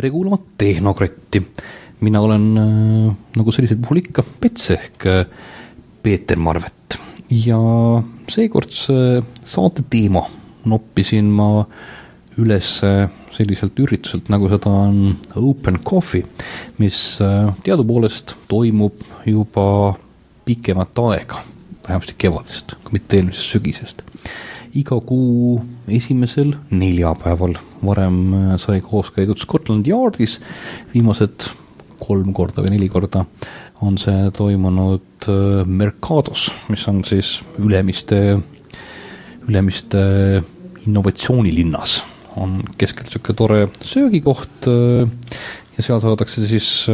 tere kuulama Tehnokratti. mina olen äh, nagu sellisel puhul ikka Pets ehk äh, Peeter Marvet ja seekordse saate teema noppisin ma üles selliselt ürituselt, nagu seda on Open Coffee, mis äh, teadupoolest toimub juba pikemat aega, vähemasti kevadest, kui mitte eelmisest sügisest iga kuu esimesel neljapäeval. varem äh, sai koos käidud Scotland Yardis, viimased kolm korda või neli korda on see toimunud äh, Mercados, mis on siis Ülemiste, Ülemiste innovatsioonilinnas. on keskel niisugune tore söögikoht äh, ja seal saadakse siis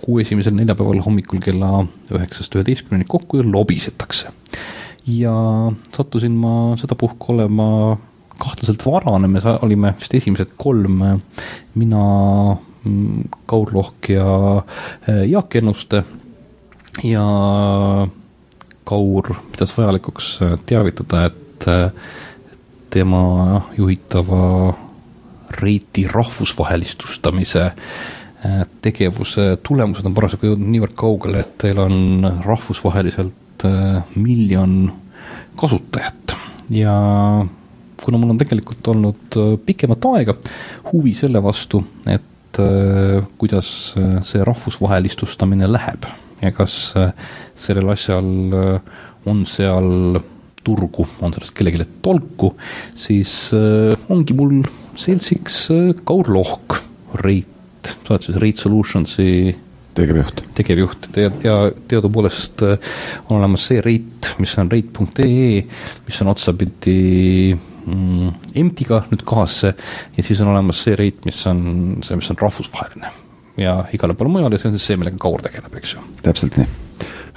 kuu esimesel neljapäeval hommikul kella üheksast üheteistkümneni kokku ja lobisetakse ja sattusin ma sedapuhku olema kahtlaselt varane, me olime vist esimesed kolm, mina, Kaur Lohk ja äh, Jaak Ennuste. Ja Kaur pidas vajalikuks äh, teavitada, et äh, tema juhitava Reiti rahvusvahelistustamise tegevuse tulemused on parasjagu jõudnud niivõrd kaugele, et teil on rahvusvaheliselt Äh, miljon kasutajat. Ja kuna mul on tegelikult olnud äh, pikemat aega huvi selle vastu, et äh, kuidas see rahvusvahelistustamine läheb ja kas sellel asjal on seal turgu, on sellest kellelegi tolku, siis ongi mul seltsiks Kaur Lohk, Reit, sa oled siis Reit Solutionsi tegevjuht. tegevjuht ja, ja teadupoolest äh, on olemas see reit, mis on reit.ee, mis on otsapidi mm, EMT-iga nüüd kahasse ja siis on olemas see reit, mis on see, mis on rahvusvaheline ja igale poole mujale, see on siis see, millega Kaur tegeleb, eks ju. täpselt nii.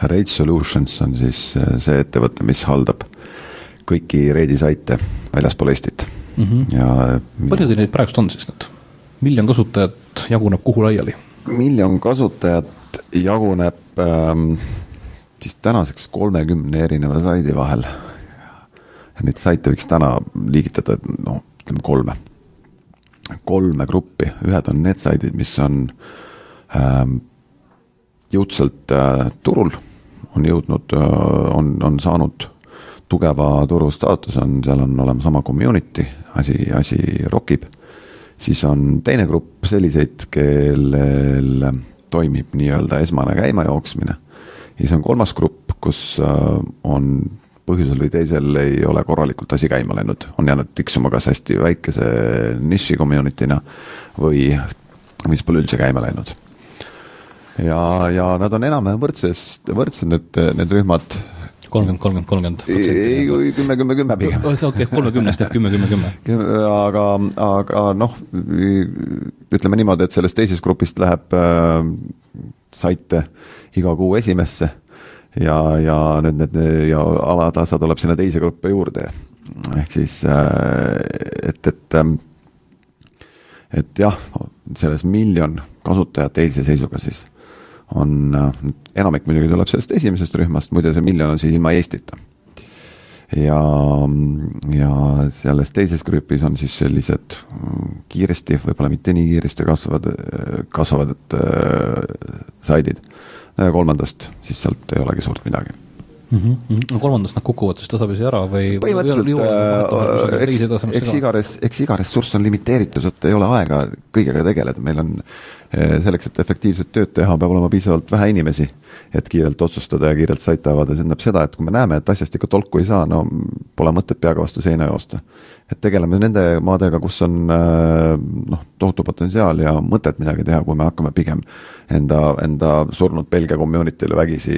Rate Solutions on siis äh, see ettevõte, mis haldab kõiki Reidi saite väljaspool Eestit mm. -hmm. ja palju teil neid praegust on siis nüüd? Miljon kasutajat jaguneb kuhu laiali? miljon kasutajat jaguneb ähm, siis tänaseks kolmekümne erineva saidi vahel. Neid saite võiks täna liigitada, noh, ütleme kolme, kolme gruppi, ühed on need saidid, mis on ähm, jõudsalt äh, turul, on jõudnud äh,, on, on saanud tugeva turustaatuse, on, seal on olemas oma community, asi, asi rokib siis on teine grupp selliseid, kellel toimib nii-öelda esmane käimajooksmine. ja siis on kolmas grupp, kus äh, on põhjusel või teisel ei ole korralikult asi käima läinud, on jäänud tiksuma kas hästi väikese niši community'na või, siis pole üldse käima läinud. ja, ja nad on enam-vähem võrdses, võrdsed need, need rühmad kolmkümmend, kolmkümmend, kolmkümmend ei, kümme, kümme, kümme pigem. okei okay,, kolmekümnest jääb kümme, kümme, kümme. aga, aga noh, ütleme niimoodi, et sellest teisest grupist läheb äh, saite iga kuu esimesse ja, ja nüüd need ja alatasa tuleb sinna teise gruppi juurde. ehk siis äh,, et, et ähm, et jah, selles miljon kasutajat eilse seisuga siis on, äh, enamik muidugi tuleb sellest esimesest rühmast, muide see miljon on siis ilma Eestita. ja, ja selles teises grupis on siis sellised mm, kiiresti, võib-olla mitte nii kiiresti kasvavad, kasvavad äh, saidid. kolmandast siis sealt ei olegi suurt midagi mm. -hmm. no kolmandast nad kukuvad siis tasapisi ära või? põhimõtteliselt äh, eks, eks iga res-, eks iga ressurss on limiteeritud, et ei ole aega kõigega tegeleda, meil on selleks, et efektiivset tööd teha, peab olema piisavalt vähe inimesi, et kiirelt otsustada ja kiirelt saite avada, see tähendab seda, et kui me näeme, et asjast ikka tolku ei saa, no pole mõtet peaga vastu seina joosta. et tegeleme nende maadega, kus on eh, noh, tohutu potentsiaal ja mõtet midagi teha, kui me hakkame pigem enda, enda surnud Belgia community'le vägisi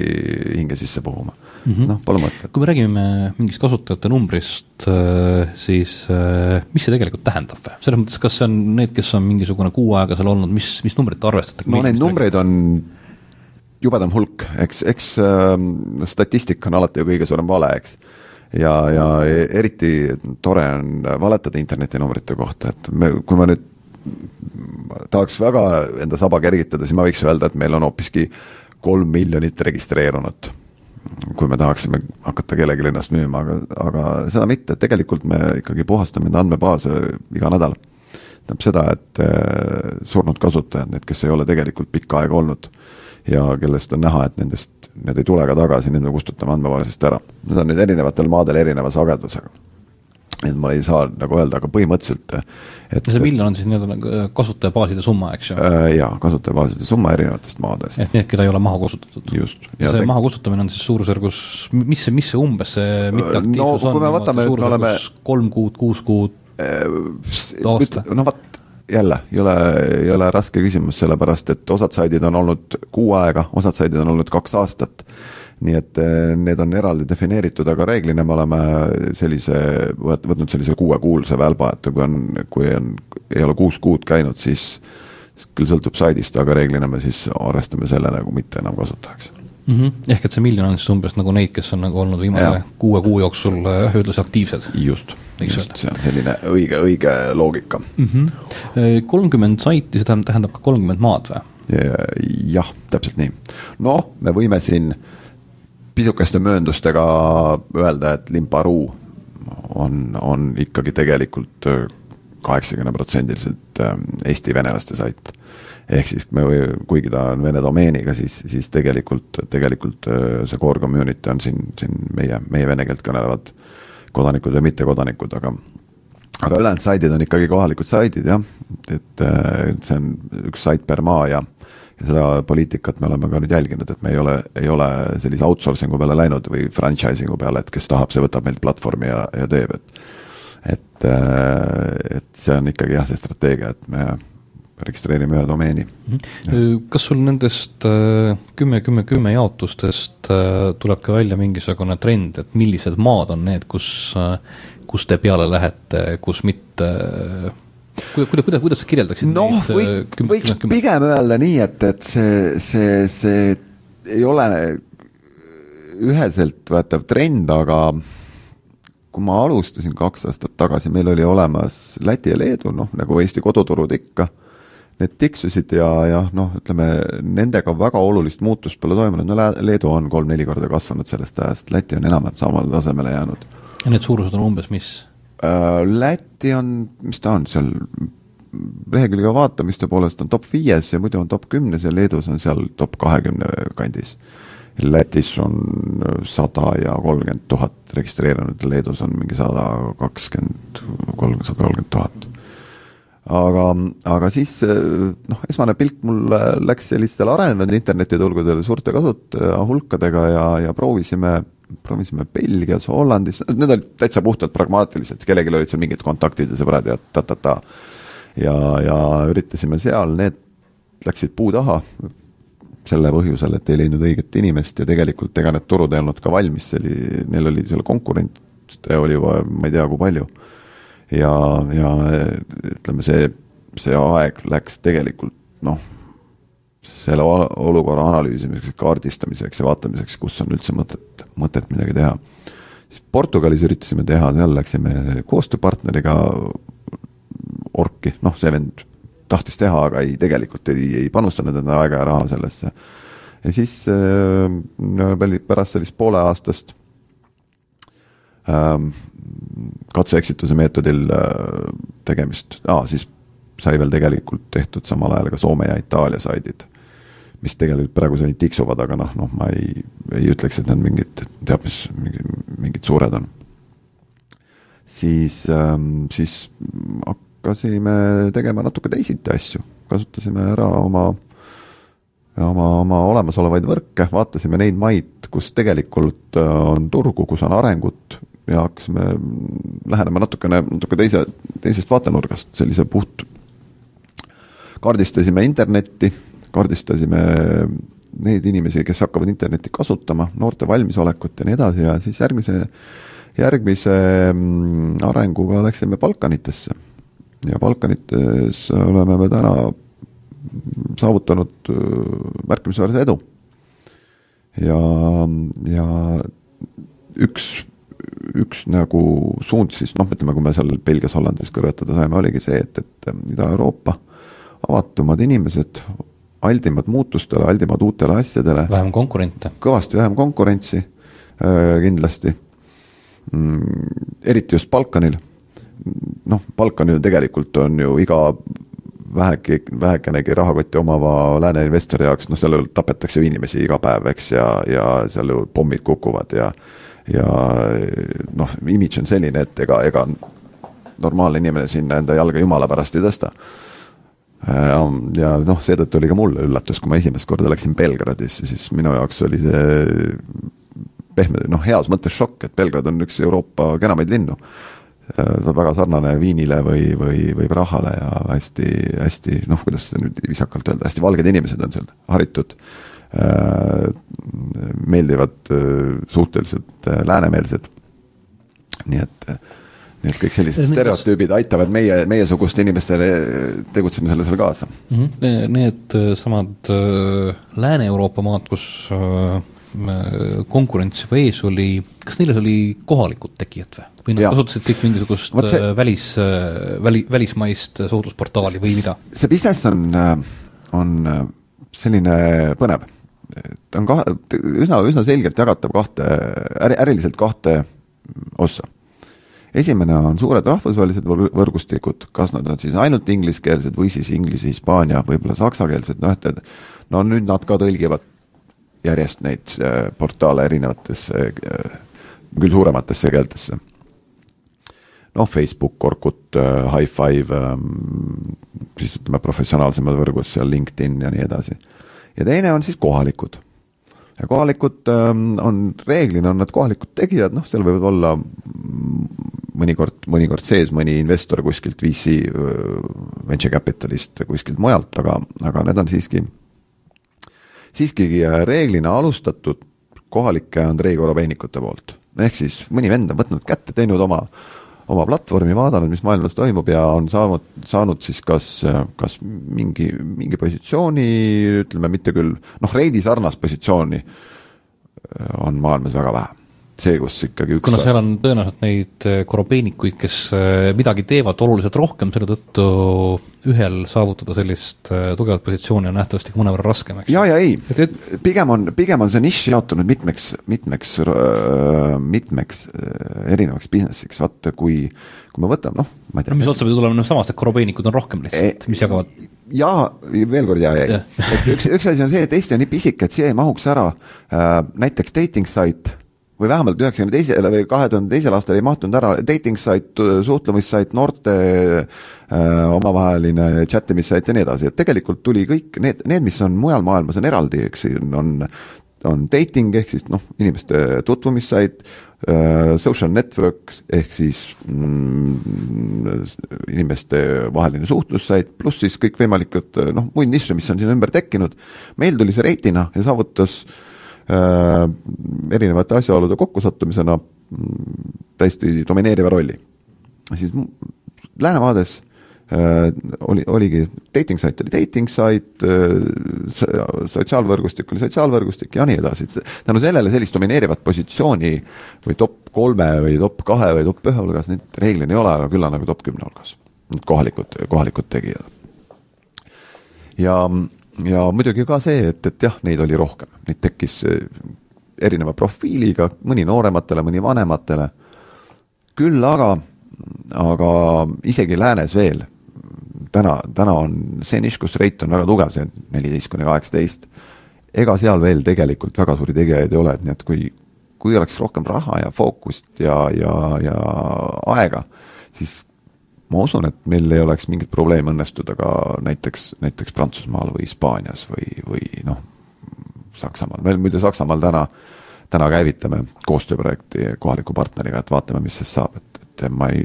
hinge sisse puhuma mm -hmm.. noh, pole mõtet. kui me räägime mingist kasutajate numbrist, äh, siis äh, mis see tegelikult tähendab või? selles mõttes, kas see on need, kes on mingisugune kuu aega seal olnud, mis, mis numbrit te arvestate? no neid numbreid on jubedam hulk, eks, eks äh, statistika on alati ju kõige suurem vale, eks ja, ja eriti tore on valetada internetinumbrite kohta, et me, kui ma nüüd tahaks väga enda saba kergitada, siis ma võiks öelda, et meil on hoopiski kolm miljonit registreerunut kui me tahaksime hakata kellelegi ennast müüma, aga, aga seda mitte, tegelikult me ikkagi puhastame enda andmebaase iga nädal. tähendab seda, et äh, surnud kasutajad, need, kes ei ole tegelikult pikka aega olnud ja kellest on näha, et nendest, need ei tule ka tagasi, need me kustutame andmebaasist ära. Need on nüüd erinevatel maadel erineva sagedusega et ma ei saa nagu öelda, aga põhimõtteliselt et see miljon on siis nii-öelda nagu äh, kasutajabaaside summa, eks ju äh,? Jaa, kasutajabaaside summa erinevatest maadest. ehk need, keda ei ole maha kustutatud? just. ja see maha kustutamine on siis suurusjärgus, mis see, mis see umbes see mitteaktiivsus no, on? Võtame, oleme... kolm kuud, kuus kuud äh,, aasta? no vot, jälle, ei ole, ei ole raske küsimus, sellepärast et osad saidid on olnud kuu aega, osad saidid on olnud kaks aastat. Nii et eh, need on eraldi defineeritud, aga reeglina me oleme sellise, võtnud sellise kuuekuulse välba, et kui on, kui on, ei ole kuus kuud käinud, siis küll sõltub saidist, aga reeglina me siis arvestame selle nagu mitte enam kasutajaks mm. -hmm. ehk et see miljon on siis umbes nagu neid, kes on nagu olnud viimase ja. kuue kuu jooksul eh, ühtlasi aktiivsed? just, just, see on selline õige, õige loogika. Mhm. kolmkümmend saiti, see tähendab ka kolmkümmend maad või? jah, täpselt nii. noh, me võime siin äh, pisukeste mööndustega öelda, et Limparuu on, on ikkagi tegelikult äh, kaheksakümneprotsendiliselt äh, Eesti venelaste sait. ehk siis me, kuigi ta on vene domeeniga, siis, siis tegelikult, tegelikult äh, see core community on siin, siin meie, meie vene keelt kõnelevad kodanikud ja mittekodanikud, aga aga ülejäänud saidid on ikkagi kohalikud saidid jah, et, et see on üks sait per maa ja ja seda poliitikat me oleme ka nüüd jälginud, et me ei ole, ei ole sellise outsourcing'u peale läinud või franchising'u peale, et kes tahab, see võtab meilt platvormi ja, ja teeb, et et, äh, et see on ikkagi jah, see strateegia, et me registreerime ühe domeeni. Mhm. kas sul nendest äh, kümme, kümme, kümme jaotustest äh, tuleb ka välja mingisugune trend, et millised maad on need, kus, kus te peale lähete, kus mitte kuidas, kuidas, kuidas, kuidas sa kirjeldaksid noh, võib, võiks küm, pigem öelda nii, et, et see, see, see ei ole üheselt võetav trend, aga kui ma alustasin kaks aastat tagasi, meil oli olemas Läti ja Leedu, noh nagu Eesti koduturud ikka, need tiksusid ja, ja noh, ütleme nendega väga olulist muutust pole toimunud, no Leedu on kolm-neli korda kasvanud sellest ajast, Läti on enam-vähem samale tasemele jäänud. ja need suurused on umbes mis? Äh, Läti on, mis ta on seal, lehekülge vaatamiste poolest on top viies ja muidu on top kümnes ja Leedus on seal top kahekümne kandis. Lätis on sada ja kolmkümmend tuhat registreerinud, Leedus on mingi sada kakskümmend, kolm, sada kolmkümmend tuhat. aga, aga siis noh, esmane pilk mul läks sellistele arenenud internetiturgudele suurte kasutaja hulkadega ja, ja proovisime proovisime Belgias, Hollandis, need olid täitsa puhtalt pragmaatilised, kellelgi olid seal mingid kontaktid ja sõbrad ja ta-ta-ta. ja, ja üritasime seal, need läksid puu taha, selle põhjusel, et ei leidnud õiget inimest ja tegelikult ega need turud ei olnud ka valmis, see oli, neil oli seal konkurente oli juba ma ei tea, kui palju. ja, ja ütleme, see, see aeg läks tegelikult noh selle olukorra analüüsimiseks, kaardistamiseks ja vaatamiseks, kus on üldse mõtet, mõtet midagi teha. siis Portugalis üritasime teha, seal läksime koostööpartneriga orki, noh, see vend tahtis teha, aga ei, tegelikult ei, ei panustanud enda aega ja raha sellesse. ja siis äh, pärast sellist pooleaastast äh, katse-eksituse meetodil äh, tegemist ah,, siis sai veel tegelikult tehtud samal ajal ka Soome ja Itaalia saidid mis tegelikult praeguseni tiksuvad, aga noh, noh, ma ei, ei ütleks, et need mingid, teab mis, mingi, mingid suured on. siis ähm,, siis hakkasime tegema natuke teisiti asju, kasutasime ära oma, oma, oma olemasolevaid võrke, vaatasime neid maid, kus tegelikult äh, on turgu, kus on arengut ja hakkasime lähenema natukene, natuke teise, teisest vaatenurgast, sellise puht, kaardistasime internetti kaardistasime neid inimesi, kes hakkavad internetti kasutama, noorte valmisolekut ja nii edasi ja siis järgmise, järgmise mm, arenguga läksime Balkanitesse. Ja Balkanites oleme me täna saavutanud äh, märkimisväärse edu. ja, ja üks, üks nagu suund siis noh, ütleme, kui me seal Belgias, Hollandis kõrvetada saime, oligi see, et, et Ida-Euroopa avatumad inimesed aldimad muutustele, aldimad uutele asjadele. vähem konkurente. kõvasti vähem konkurentsi äh, kindlasti mm,. eriti just Balkanil. Noh, Balkan ju tegelikult on ju iga vähegi, vähekenegi rahakotti omava lääne investori jaoks, noh, seal tapetakse ju inimesi iga päev, eks, ja, ja seal ju pommid kukuvad ja ja noh, imidž on selline, et ega, ega normaalne inimene sinna enda jalga jumala pärast ei tõsta. ja noh, seetõttu oli ka mulle üllatus, kui ma esimest korda läksin Belgradisse, siis minu jaoks oli see pehme, noh, heas mõttes šokk, et Belgrad on üks Euroopa kenamaid linnu Äh, väga sarnane Viinile või, või, või Prahale ja hästi, hästi noh, kuidas nüüd viisakalt öelda, hästi valged inimesed on seal, haritud äh,, meeldivad äh,, suhteliselt äh, läänemeelsed. nii et, nii et kõik sellised stereotüübid aitavad meie, meiesuguste inimestele tegutsemisele seal kaasa mm. -hmm. Need samad äh, Lääne-Euroopa maad, kus äh, konkurents juba ees oli, kas neil oli kohalikud tegijad või? või nad kasutasid kõik mingisugust see, äh, välis, äh, väli, välismaist suhtlusportaali või mida? see business on, äh, on selline põnev. ta on kahe, üsna, üsna selgelt jagatav kahte, äri, äriliselt kahte ossa. esimene on suured rahvusvahelised võrgustikud, kas nad on siis ainult ingliskeelsed või siis inglise, hispaania, võib-olla saksakeelsed, noh et, et no nüüd nad ka tõlgivad järjest neid portaale erinevatesse, küll suurematesse keeltesse noh, Facebook, Orkut, äh, High Five, ähm, siis ütleme professionaalsemad võrgud seal, LinkedIn ja nii edasi. ja teine on siis kohalikud. ja kohalikud ähm, on, reeglina on nad kohalikud tegijad, noh, seal võivad olla mõnikord, mõnikord sees mõni investor kuskilt VC, äh, venture capitalist kuskilt mujalt, aga, aga need on siiski, siiski äh, reeglina alustatud kohalike Andrei Korobeinikute poolt. ehk siis mõni vend on võtnud kätte, teinud oma oma platvormi, vaadanud, mis maailmas toimub ja on saanud, saanud siis kas, kas mingi, mingi positsiooni, ütleme mitte küll, noh, Reidi sarnast positsiooni on maailmas väga vähe see, kus ikkagi üks kuna seal on tõenäoliselt neid eh, korobeenikuid, kes eh, midagi teevad oluliselt rohkem, selle tõttu ühel saavutada sellist eh, tugevat positsiooni on nähtavasti ka mõnevõrra raskem, eks? jaa ja ei, pigem on, pigem on see nišš jaotunud mitmeks, mitmeks, mitmeks erinevaks business'iks, vaata kui kui me võtame, noh, ma ei tea. No mis otsapidi tuleb noh samast, et korobeenikud on rohkem lihtsalt, mis jagavad. Jaa, veel kord jaa, ei. et üks, üks asi on see, et Eesti on nii pisike, et siia ei mahuks ära äh, näiteks dating site või vähemalt üheksakümne teisele või kahe tuhande teisel aastal ei mahtunud ära dating site, suhtlemissait, noorte äh, omavaheline chat imissait ja nii edasi, et tegelikult tuli kõik need, need, mis on mujal maailmas, on eraldi, eks siin on, on dating ehk siis noh, inimeste tutvumissait äh,, social network ehk siis mm, inimeste vaheline suhtlussait, pluss siis kõikvõimalikud noh, muid nišše, mis on sinna ümber tekkinud. meil tuli see reitina ja saavutas äh, Äh, erinevate asjaolude kokkusattumisena mm, täiesti domineeriva rolli. siis Läänemaades äh, oli, oligi dating site oli dating site, äh, sotsiaalvõrgustik oli sotsiaalvõrgustik ja nii edasi, tänu sellele sellist domineerivat positsiooni või top kolme või top kahe või top ühe hulgas neid reeglina ei ole, aga küll on nagu top kümne hulgas. kohalikud, kohalikud tegijad. ja ja muidugi ka see, et, et jah, neid oli rohkem, neid tekkis eh, erineva profiiliga, mõni noorematele, mõni vanematele. küll aga, aga isegi läänes veel, täna, täna on see nišš, kus rate on väga tugev, see neliteist kuni kaheksateist. ega seal veel tegelikult väga suuri tegijaid ei ole, et nii et kui, kui oleks rohkem raha ja fookust ja, ja, ja aega, siis ma usun, et meil ei oleks mingit probleemi õnnestuda ka näiteks, näiteks Prantsusmaal või Hispaanias või, või noh, Saksamaal, me muide Saksamaal täna, täna käivitame koostööprojekti kohaliku partneriga, et vaatame, mis sest saab, et, et ma ei,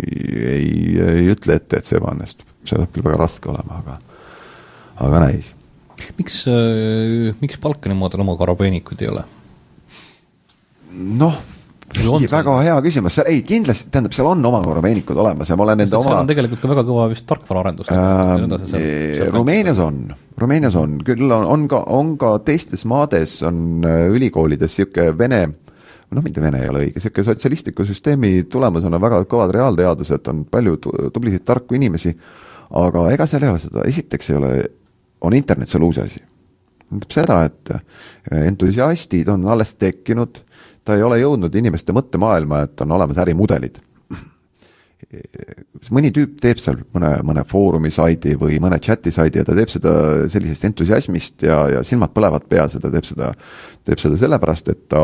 ei, ei ütle ette, et see ebaõnnestub, see saab küll väga raske olema, aga, aga näis. miks, äh, miks Balkani maadel oma karabeenikuid ei ole? noh väga hea küsimus, ei kindlasti, tähendab, seal on oma korrameenikud olemas ja ma olen nende oma seal on tegelikult ka väga kõva vist tarkvaraarendus. Äh,. Rumeenias on, Rumeenias on, küll on, on ka, on ka teistes maades on äh, ülikoolides niisugune vene noh, mitte vene ei ole õige, niisugune sotsialistliku süsteemi tulemusena väga kõvad reaalteadused, on palju tublisid tarku inimesi, aga ega seal ei ole seda, esiteks ei ole, on internet seal uus asi. tähendab seda, et äh, entusiastid on alles tekkinud ta ei ole jõudnud inimeste mõttemaailma, et on olemas ärimudelid. mõni tüüp teeb seal mõne, mõne foorumi saidi või mõne chati saidi ja ta teeb seda sellisest entusiasmist ja, ja silmad põlevad peas ja ta teeb seda, teeb seda sellepärast, et ta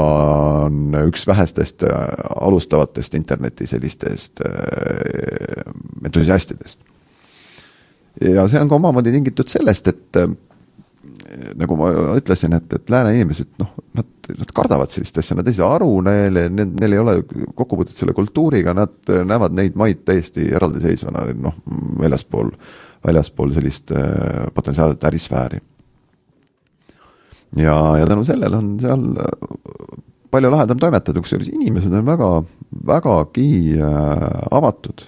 on üks vähestest äh, alustavatest interneti sellistest äh, entusiastidest. ja see on ka omamoodi tingitud sellest, et äh, nagu ma ütlesin, et, et lääne inimesed, noh, nad, nad kardavad sellist asja, nad ei saa aru, neil, neil, neil ei ole kokkupuudet selle kultuuriga, nad näevad neid maid täiesti eraldiseisvana, noh, väljaspool, väljaspool sellist äh, potentsiaalset ärisfääri. ja, ja tänu sellele on seal palju lahedam toimetada, kusjuures inimesed on väga, vägagi äh, avatud.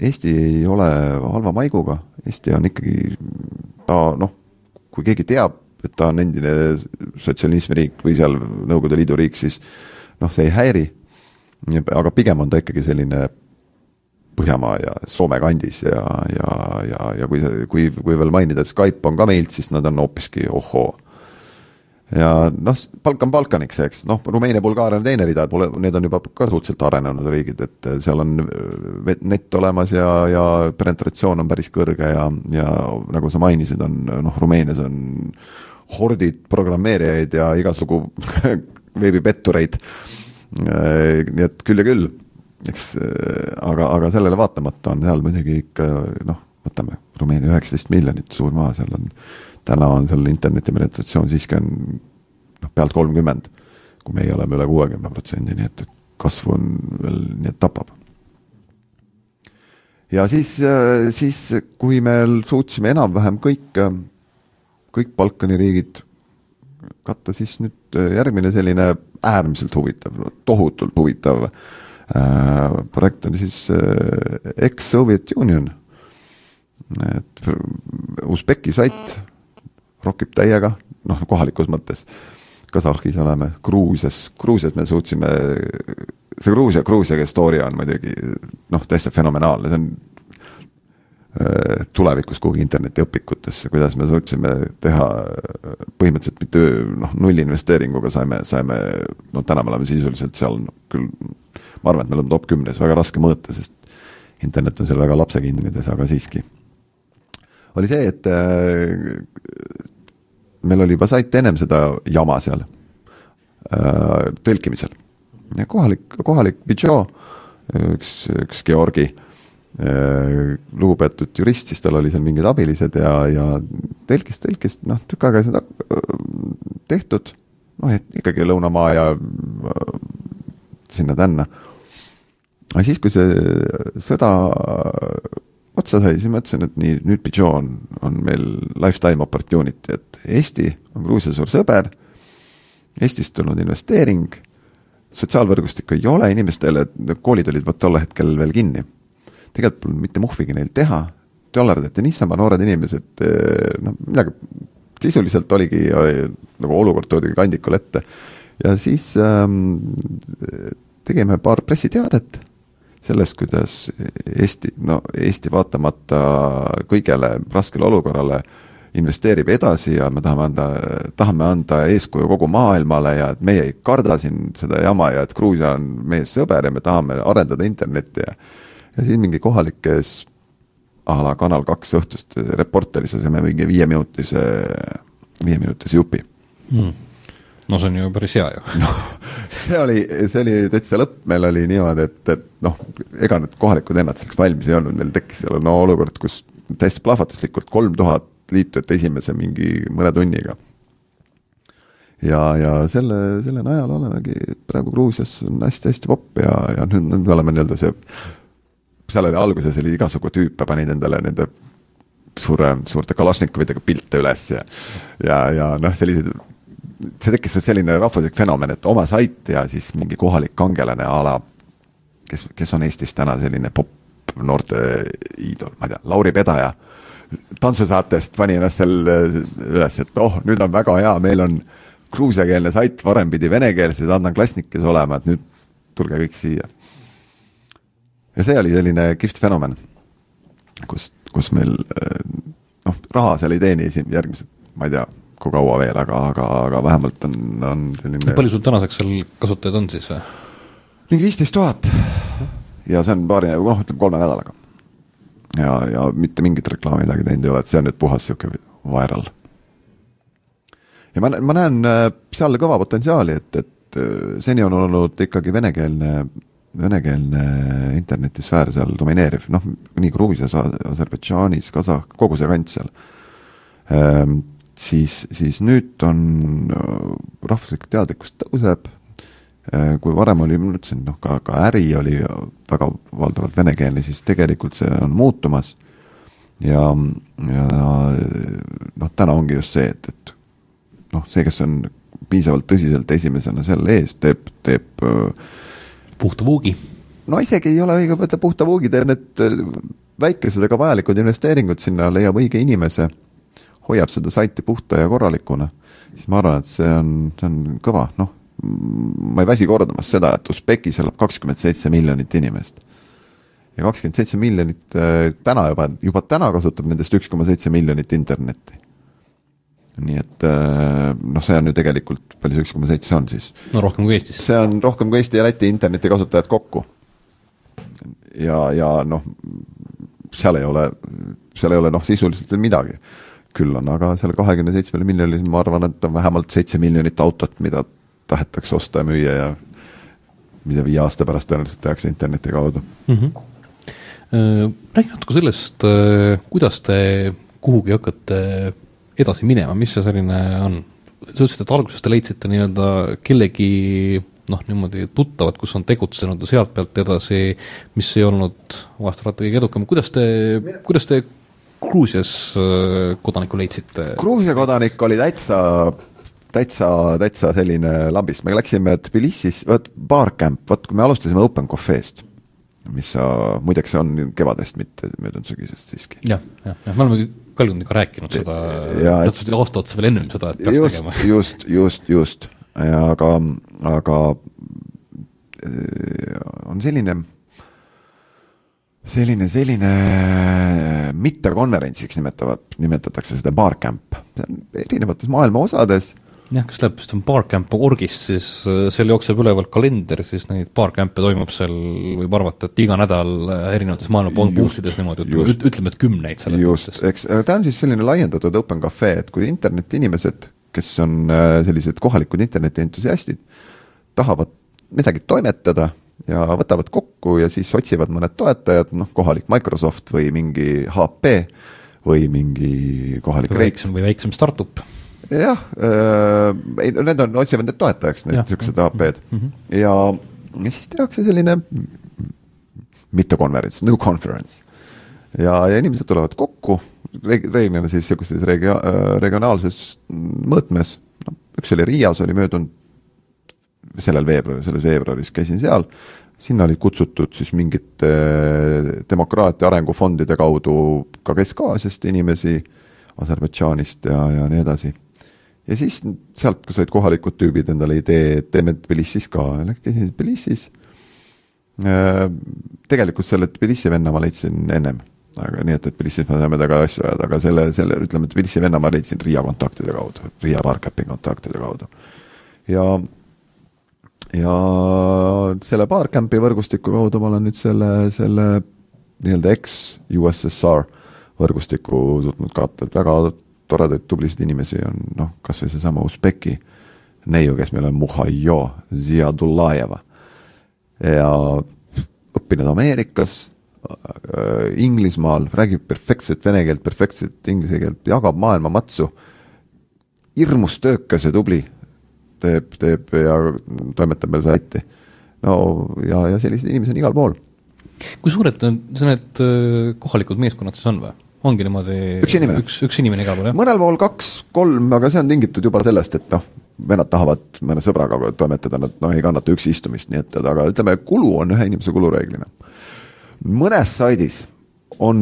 Eesti ei ole halva maiguga, Eesti on ikkagi, ta noh, kui keegi teab, et ta on endine sotsialismi riik või seal Nõukogude Liidu riik, siis noh, see ei häiri. aga pigem on ta ikkagi selline Põhjamaa ja Soome kandis ja, ja, ja, ja kui kui, kui veel mainida, et Skype on ka meilt, siis nad on hoopiski ohoo ja noh, Balkan Balkaniks, eks, noh, Rumeenia, Bulgaaria on teine rida, pole, need on juba ka suhteliselt arenenud riigid, et seal on net olemas ja, ja penetratsioon on päris kõrge ja, ja nagu sa mainisid, on noh, Rumeenias on hordid programmeerijaid ja igasugu veebipettureid. nii et küll ja küll, eks, aga, aga sellele vaatamata on seal muidugi ikka noh, võtame Rumeenia üheksateist miljonit, suur maa, seal on täna on seal interneti penetratsioon siiski on noh, pealt kolmkümmend, kui meie oleme üle kuuekümne protsendi, nii et kasvu on veel, nii et tapab. ja siis, siis kui me suutsime enam-vähem kõik, kõik Balkani riigid katta, siis nüüd järgmine selline äärmiselt huvitav, tohutult huvitav äh, projekt on siis äh, ex-Soviet Union. et Usbeki sait rokib täiega, noh, kohalikus mõttes. Kasahhis oleme, Gruusias, Gruusias me suutsime, see Gruusia, Gruusia story on muidugi noh, täiesti fenomenaalne, see on äh, tulevikus kuhugi internetiõpikutesse, kuidas me suutsime teha põhimõtteliselt mitte noh, nullinvesteeringuga saime, saime, no täna me oleme sisuliselt seal küll, ma arvan, et me oleme top kümnes, väga raske mõõta, sest internet on seal väga lapsekingades, aga siiski. oli see, et äh, meil oli juba sait ennem seda jama seal äh, tõlkimisel. ja kohalik, kohalik Pidžo, üks, üks Georgi äh, lugupeetud jurist, siis tal oli seal mingid abilised ja, ja tõlkis, tõlkis, noh, tükk aega seda äh, tehtud, noh, et ikkagi lõunamaa ja sinna-tänna. aga siis, kui see sõda otsa sai, siis mõtlesin, et nii, nüüd Pidžo on, on meil lifetime opportunity, et Eesti on Gruusia suur sõber, Eestist tulnud investeering, sotsiaalvõrgustikku ei ole, inimestele, koolid olid vot tol hetkel veel kinni. tegelikult polnud mitte muhvigi neil teha, dollardati niisama, noored inimesed, noh, midagi, sisuliselt oligi nagu olukord toodi kandikul ette. ja siis ähm, tegime paar pressiteadet sellest, kuidas Eesti, no Eesti vaatamata kõigele raskele olukorrale investeerib edasi ja me tahame anda, tahame anda eeskuju kogu maailmale ja et meie ei karda siin seda jama ja et Gruusia on meie sõber ja me tahame arendada internetti ja ja siis mingi kohalikes a la Kanal kaks õhtust reporteris olime mingi viieminutise, viieminutise jupi. Mm no see on ju päris hea ju. No see oli, see oli täitsa lõpp, meil oli niimoodi, et, et noh, ega need kohalikud ennad selleks valmis ei olnud, neil tekkis seal no olukord, kus täiesti plahvatuslikult kolm tuhat liitujat esimese mingi mõne tunniga. ja, ja selle, selle najal olemegi praegu Gruusias on hästi-hästi popp ja, ja nüüd, nüüd me oleme nii-öelda see, seal oli alguses oli igasugu tüüpe, panid endale nende suure, suurte Kalašnikovidega pilte üles ja ja, ja noh, sellised see tekkis selline rahvuslik fenomen, et oma sait ja siis mingi kohalik kangelane a la, kes, kes on Eestis täna selline popp noorte iidol, ma ei tea, Lauri Pedaja, tantsusaatest pani ennast seal üles, et oh, nüüd on väga hea, meil on gruusiakeelne sait, varem pidi venekeelses Adnan Klasnikes olema, et nüüd tulge kõik siia. ja see oli selline kihvt fenomen, kus, kus meil noh, raha seal ei teeni esim-, järgmised, ma ei tea kui kaua veel, aga, aga, aga vähemalt on, on selline palju sul tänaseks seal kasutajaid on siis või? mingi viisteist tuhat. ja see on paari, noh, ütleme kolme nädalaga. ja, ja mitte mingit reklaami midagi teinud ei ole, et see on nüüd puhas niisugune viral. ja ma, ma näen äh, seal kõva potentsiaali, et, et äh, seni on olnud ikkagi venekeelne, venekeelne internetisfäär seal domineeriv, noh, nii Gruusias, Aserbaidžaanis, Kasah-, kogu see kant seal ehm, siis, siis nüüd on äh, rahvuslik teadlikkus tõuseb Äh, kui varem oli, ma ütlesin, noh, ka, ka äri oli väga valdavalt venekeelne, siis tegelikult see on muutumas. ja, ja noh, täna ongi just see, et, et noh, see, kes on piisavalt tõsiselt esimesena seal ees, teeb, teeb äh, puhta vuugi. no isegi ei ole õige mõte puhta vuugi, teeb need väikesed, aga vajalikud investeeringud sinna, leiab õige inimese, hoiab seda saiti puhta ja korralikuna, siis ma arvan, et see on, see on kõva, noh ma ei väsi kordamast seda, et Usbekis elab kakskümmend seitse miljonit inimest. ja kakskümmend seitse miljonit äh, täna juba, juba täna kasutab nendest üks koma seitse miljonit internetti. nii et äh, noh, see on ju tegelikult, palju see üks koma seitse on siis? no rohkem kui Eestis. see on rohkem kui Eesti ja Läti internetikasutajad kokku. ja, ja noh, seal ei ole, seal ei ole noh, sisuliselt veel midagi. Küll on aga selle kahekümne seitsmele miljonile, ma arvan, et on vähemalt seitse miljonit autot, mida tahetakse osta ja müüa ja mida viie aasta pärast tõenäoliselt tehakse interneti kaudu mm. -hmm. Räägi natuke sellest, äh, kuidas te kuhugi hakkate edasi minema, mis see selline on? sa ütlesid, et alguses te leidsite nii-öelda kellegi noh, niimoodi tuttavad, kus on tegutsenud ja sealt pealt edasi, mis ei olnud vahest alati kõige edukam, kuidas te, kuidas te Gruusias äh, kodaniku leidsite? Gruusia kodanik oli täitsa täitsa, täitsa selline lambis, me läksime Tbilisis, vot Barcamp, vot kui me alustasime Open Cafe'st, mis sa, muideks see on kevadest, mitte möödunud sügisest siiski ja,. jah, jah, jah, me oleme Kalgundiga rääkinud seda, täpselt aasta otsa veel ennem seda, et peaks just, tegema. just, just, just, aga, aga on selline selline, selline mittekonverentsiks nimetavad, nimetatakse seda barcamp. see on erinevates maailma osades. Jah, kes läheb, vist on Barcamp orgist, siis äh, seal jookseb üleval kalender, siis neid Barcamp'e toimub seal, võib arvata, et iga nädal äh, erinevates maailma punktides niimoodi, ütleme, et kümneid selles just, eks, ta on siis selline laiendatud open cafe, et kui internetiinimesed, kes on äh, sellised kohalikud internetientusiastid, tahavad midagi toimetada ja võtavad kokku ja siis otsivad mõned toetajad, noh, kohalik Microsoft või mingi HP või mingi kohalik või väiksem või väiksem startup. Jah äh,, ei need on, otsivad need toetajaks, need niisugused AP-d mm -hmm. ja, ja siis tehakse selline mittekonverents, no conference. ja, ja inimesed tulevad kokku, reeglina siis niisuguses regio-, äh, regionaalses mõõtmes, noh, üks oli Riias, oli möödunud sellel veebruaril, selles veebruaris käisin seal, sinna olid kutsutud siis mingite demokraatia arengufondide kaudu ka Kesk-Aasiast inimesi, Aserbaidžaanist ja, ja nii edasi ja siis sealt said kohalikud tüübid endale idee, et teeme Tbilisis ka, käisin Tbilisis. Äh, tegelikult selle Tbilisi venna ma leidsin ennem, aga nii et, et Tbilisis me saame temaga asju ajada, aga selle, selle ütleme, Tbilisi venna ma leidsin Riia kontaktide kaudu, Riia Barcapi kontaktide kaudu. ja, ja selle Barcampi võrgustiku kaudu ma olen nüüd selle, selle nii-öelda ex-USSR võrgustiku suutnud kaotada, et väga toredaid tublisid inimesi on noh, kas või seesama Usbeki neiu, kes meil on Muhaio Ziadulajeva ja õppinud Ameerikas äh,, Inglismaal, räägib perfektset vene keelt, perfektset inglise keelt, jagab maailma matsu, hirmus töökas ja tubli, teeb, teeb ja toimetab meil saiti. no ja, ja selliseid inimesi on igal pool. kui suured need äh, kohalikud meeskonnad siis on või? ongi niimoodi üks inimene, üks, üks inimene igal pool, jah? mõnel pool kaks-kolm, aga see on tingitud juba sellest, et noh, vennad tahavad mõne sõbraga toimetada, nad noh, ei kannata üksi istumist, nii et aga ütleme, kulu on ühe inimese kulu reeglina. mõnes saidis on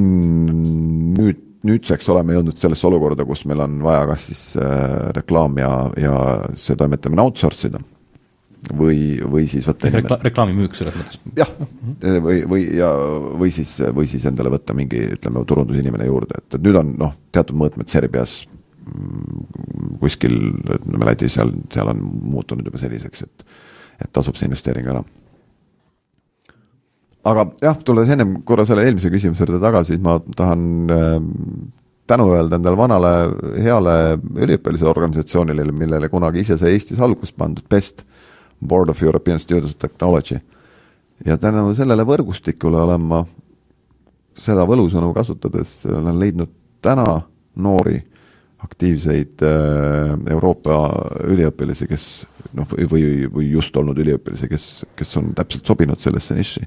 nüüd, nüüdseks oleme jõudnud sellesse olukorda, kus meil on vaja kas siis äh, reklaam ja, ja see toimetamine outsource ida või, või siis võtta Rekla reklaamimüük selles mõttes? jah, või, või ja, või siis, või siis endale võtta mingi, ütleme, turundusinimene juurde, et, et nüüd on noh, teatud mõõtmed Serbias mm, kuskil, ütleme Lätis, seal, seal on muutunud juba selliseks, et et tasub see investeering ära. Aga jah, tulles ennem korra selle eelmise küsimuse juurde tagasi, siis ma tahan äh, tänu öelda endale vanale heale üliõpilaste organisatsioonile, millele kunagi ise sai Eestis algust pandud, BEST, Board of European Students Technology. ja tänu sellele võrgustikule olen ma seda võlusõnu kasutades olen leidnud täna noori aktiivseid äh, Euroopa üliõpilasi, kes noh, või, või just olnud üliõpilasi, kes, kes on täpselt sobinud sellesse niši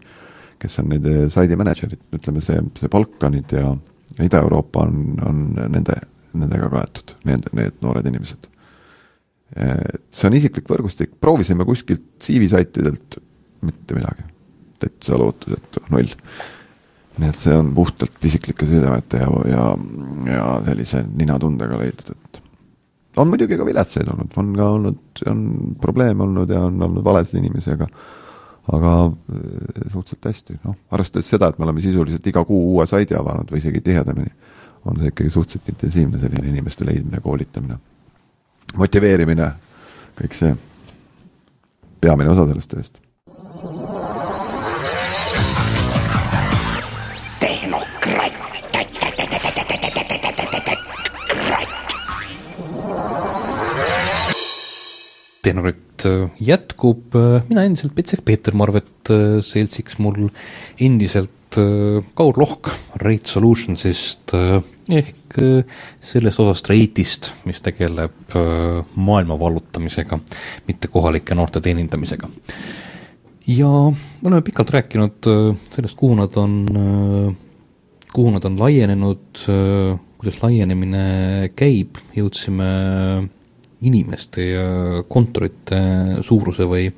kes on need eh, saidi mänedžerid, ütleme see, see Balkanid ja Ida-Euroopa on, on nende, nendega kaetud, need, need noored inimesed. See on isiklik võrgustik, proovisime kuskilt CV-saitidelt mitte midagi, täitsa lootusetu, null. nii et see on puhtalt isiklike sidemete ja, ja, ja sellise ninatundega leidnud, et on muidugi ka viletsaid olnud, on ka olnud, on probleeme olnud ja on olnud valesid inimesi, aga aga äh, suhteliselt hästi, noh, arvestades seda, et me oleme sisuliselt iga kuu uue saidi avanud või isegi tihedamini, on see ikkagi suhteliselt intensiivne selline inimeste leidmine, koolitamine, motiveerimine, kõik see, peamine osa sellest tööst. tehnokratt. äh, jätkub, äh, mina endiselt Petsek Peeter Marvet, äh, seltsiks mul endiselt Kaur Lohk Rate Solutionsist ehk sellest osast Rate'ist, mis tegeleb maailma vallutamisega, mitte kohalike noorte teenindamisega. ja me oleme pikalt rääkinud sellest, kuhu nad on, kuhu nad on laienenud, kuidas laienemine käib, jõudsime inimeste ja kontorite suuruse või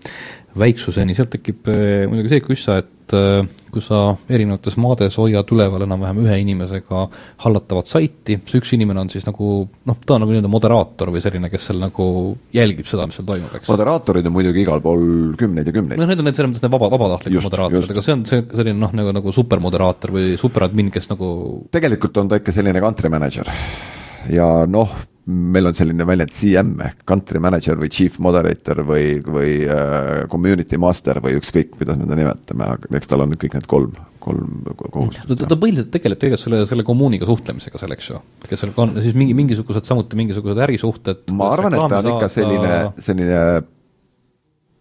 väiksuseni, sealt tekib eh, muidugi see küssa, et kui sa erinevates maades hoiad üleval enam-vähem ühe inimesega hallatavat saiti, see üks inimene on siis nagu noh, ta on nagu nii-öelda moderaator või selline, kes seal nagu jälgib seda, mis seal toimub, eks. moderaatorid on muidugi igal pool kümneid ja kümneid. noh, need on need selles mõttes need vaba, vabatahtlikud moderaatorid, aga see on see selline noh, nagu, nagu supermoderaator või superadmin, kes nagu tegelikult on ta ikka selline country manager ja noh, meil on selline väljend CM ehk country manager või chief moderator või, või uh, community master või ükskõik, kuidas me ta nimetame, aga eks tal on kõik need kolm, kolm kohustust. ta, ta põhiliselt tegeleb tegelikult selle, selle kommuuniga suhtlemisega seal, eks ju, kes seal on siis mingi, mingisugused samuti mingisugused ärisuhted. ma arvan, et ta on ikka selline, selline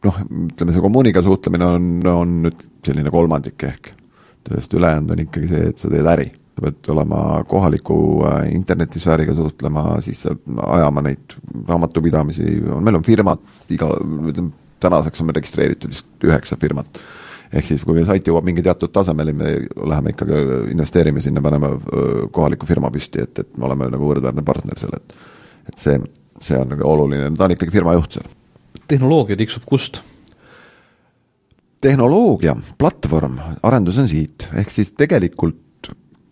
noh, ütleme see kommuuniga suhtlemine on, on nüüd selline kolmandik ehk, sellest ülejäänud on ikkagi see, et sa teed äri sa pead olema kohaliku äh, internetisfääriga suhtlema, siis ajama neid raamatupidamisi, meil on firmad, iga, ütleme tänaseks on meil registreeritud vist üheksa firmat. ehk siis, kui sait jõuab mingi teatud tasemele, me läheme ikkagi, investeerime sinna, paneme kohaliku firma püsti, et, et me oleme nagu võrdväärne partner seal, et et see, see on nagu oluline, ta on ikkagi firma juht seal. tehnoloogia tiksub kust? tehnoloogia, platvorm, arendus on siit, ehk siis tegelikult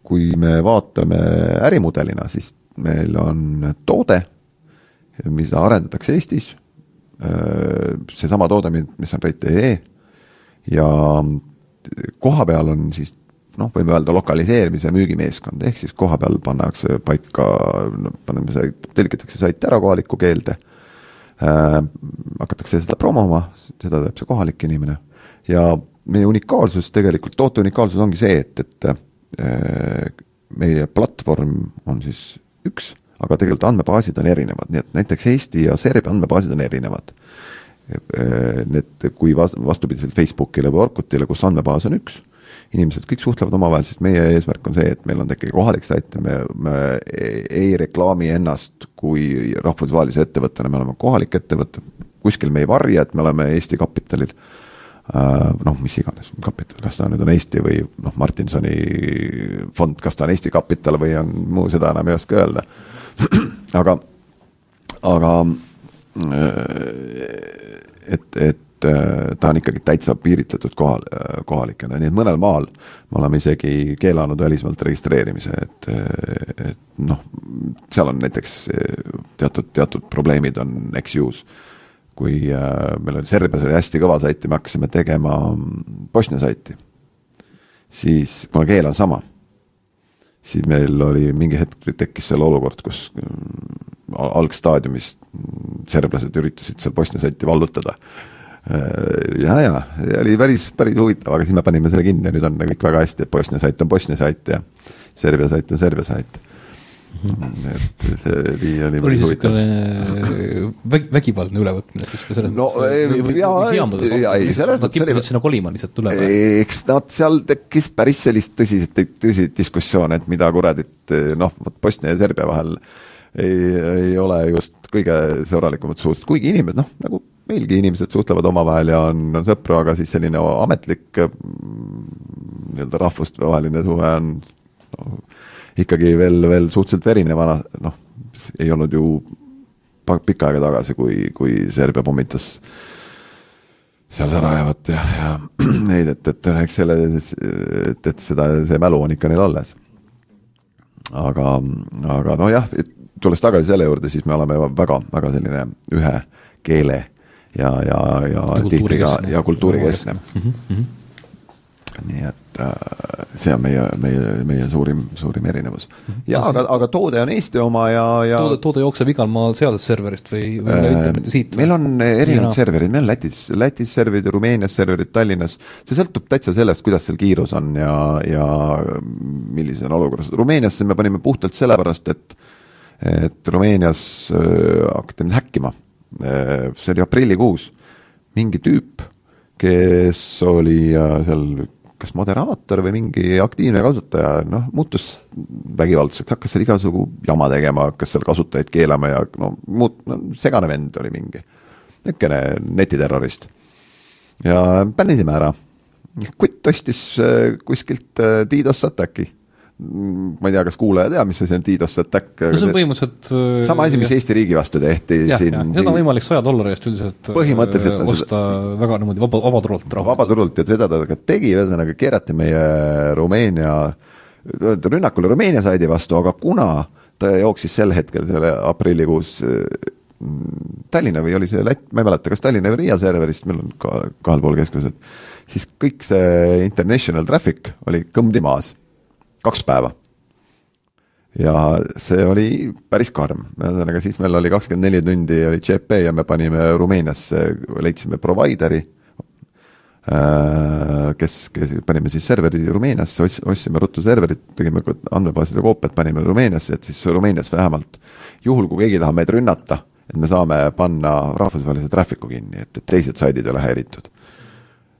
kui me vaatame ärimudelina, siis meil on toode, mida arendatakse Eestis, seesama toode, mis on Rate.ee ja koha peal on siis noh, võime öelda lokaliseerimise müügimeeskond, ehk siis koha peal pannakse paika, paneme see, tõlgitakse sait ära kohalikku keelde äh,, hakatakse seda promoma, seda teeb see kohalik inimene ja meie unikaalsus tegelikult, toote unikaalsus ongi see, et, et Äh, meie platvorm on siis üks, aga tegelikult andmebaasid on erinevad, nii et näiteks Eesti ja Serbia andmebaasid on erinevad. Äh, need, kui vas-, vastupidiselt Facebookile või Orkutile, kus andmebaas on üks, inimesed kõik suhtlevad omavahel, sest meie eesmärk on see, et meil on ikkagi kohalik sait ja me, me ei reklaami ennast kui rahvusvahelise ettevõttena, me oleme kohalik ettevõte, kuskil me ei varja, et me oleme Eesti kapitalil. Äh, noh, mis iganes kapital, kas ta nüüd on Eesti või noh, Martinsoni fond, kas ta on Eesti kapital või on muu, seda enam ei oska öelda. aga, aga äh, et, et äh, ta on ikkagi täitsa piiritletud kohal, kohalikena, nii et mõnel maal me oleme isegi keelanud välismaalt registreerimise, et, et noh, seal on näiteks teatud, teatud probleemid on ex-use kui äh, meil oli Serbias oli hästi kõva sait ja me hakkasime tegema Bosnia saiti, siis kuna keel on sama, siis meil oli mingi hetk tekkis seal olukord, kus mm, algstaadiumis serblased üritasid seal Bosnia saiti vallutada. ja, ja oli päris, päris huvitav, aga siis me panime selle kinni ja nüüd on kõik väga hästi, et Bosnia sait on Bosnia sait ja Serbia sait on Serbia sait et see oli, oli oli niisugune väg-, vägivaldne ülevõtmine siis või selles no jaa, jaa, ei selles mõttes oli sinna kolima lihtsalt tuleb eks nad seal tekkis päris sellist tõsist, tõsiseid diskussioone, et mida kuradit noh, vot Bosnia ja Serbia vahel ei, ei ole just kõige sõbralikumad suhted, kuigi inimesed noh, nagu meilgi inimesed suhtlevad omavahel ja on, on sõpru, aga siis selline ametlik nii-öelda rahvustevaheline suhe on no, ikkagi veel, veel suhteliselt verine vana, noh, ei olnud ju pikka aega tagasi, kui, kui Serbia pommitas seal Sarajevat ja, ja neid, et, et eks selle, et, et seda, see mälu on ikka neil alles. aga, aga nojah, tulles tagasi selle juurde, siis me oleme väga, väga selline ühe keele ja, ja, ja, ja tihti ka ja kultuurikeskne mm. -hmm nii et äh, see on meie, meie, meie suurim, suurim erinevus. ja aga, aga toode on Eesti oma ja, ja toode, toode jookseb igal maal sealsest serverist või, või äh, interneti siit? meil on erinevad serverid, meil on Lätis, Lätis serverid, Rumeenias serverid, Tallinnas, see sõltub täitsa sellest, kuidas seal kiirus on ja, ja milline on olukord. Rumeeniasse me panime puhtalt sellepärast, et et Rumeenias äh, hakati mind häkkima äh,, see oli aprillikuus, mingi tüüp, kes oli äh, seal kas moderaator või mingi aktiivne kasutaja, noh, muutus vägivaldseks, hakkas seal igasugu jama tegema, hakkas seal kasutajaid keelama ja no muud, no segane vend oli mingi. niisugune netiterrorist. ja bännisime ära. kutt ostis äh, kuskilt DDoS Attacki ma ei tea, kas kuulaja teab, mis asi on DDoS attack. no see on põhimõtteliselt äh, sama asi, mis jah. Eesti riigi vastu tehti jah, siin. seda on võimalik saja dollari eest üldiselt äh, põhimõtteliselt osta seda... väga niimoodi vaba, vabaturult. vabaturult ja seda ta ka tegi, ühesõnaga keerati meie Rumeenia, rünnakule Rumeenia saidi vastu, aga kuna ta jooksis sel hetkel, selle aprillikuus äh, Tallinna või oli see Lätt, ma ei mäleta, kas Tallinna või Riia serverist, meil on ka kahel pool keskused, siis kõik see international traffic oli kõmdi maas kaks päeva. ja see oli päris karm, ühesõnaga siis meil oli kakskümmend neli tundi oli CP ja me panime Rumeeniasse, leidsime provider'i, äh, kes, kes, panime siis serveri Rumeeniasse, ostsime ruttu serverit, tegime andmebaaside koopiat, panime Rumeeniasse, et siis Rumeenias vähemalt juhul, kui keegi tahab meid rünnata, et me saame panna rahvusvahelise traffic'u kinni, et, et teised saidid ei ole häiritud.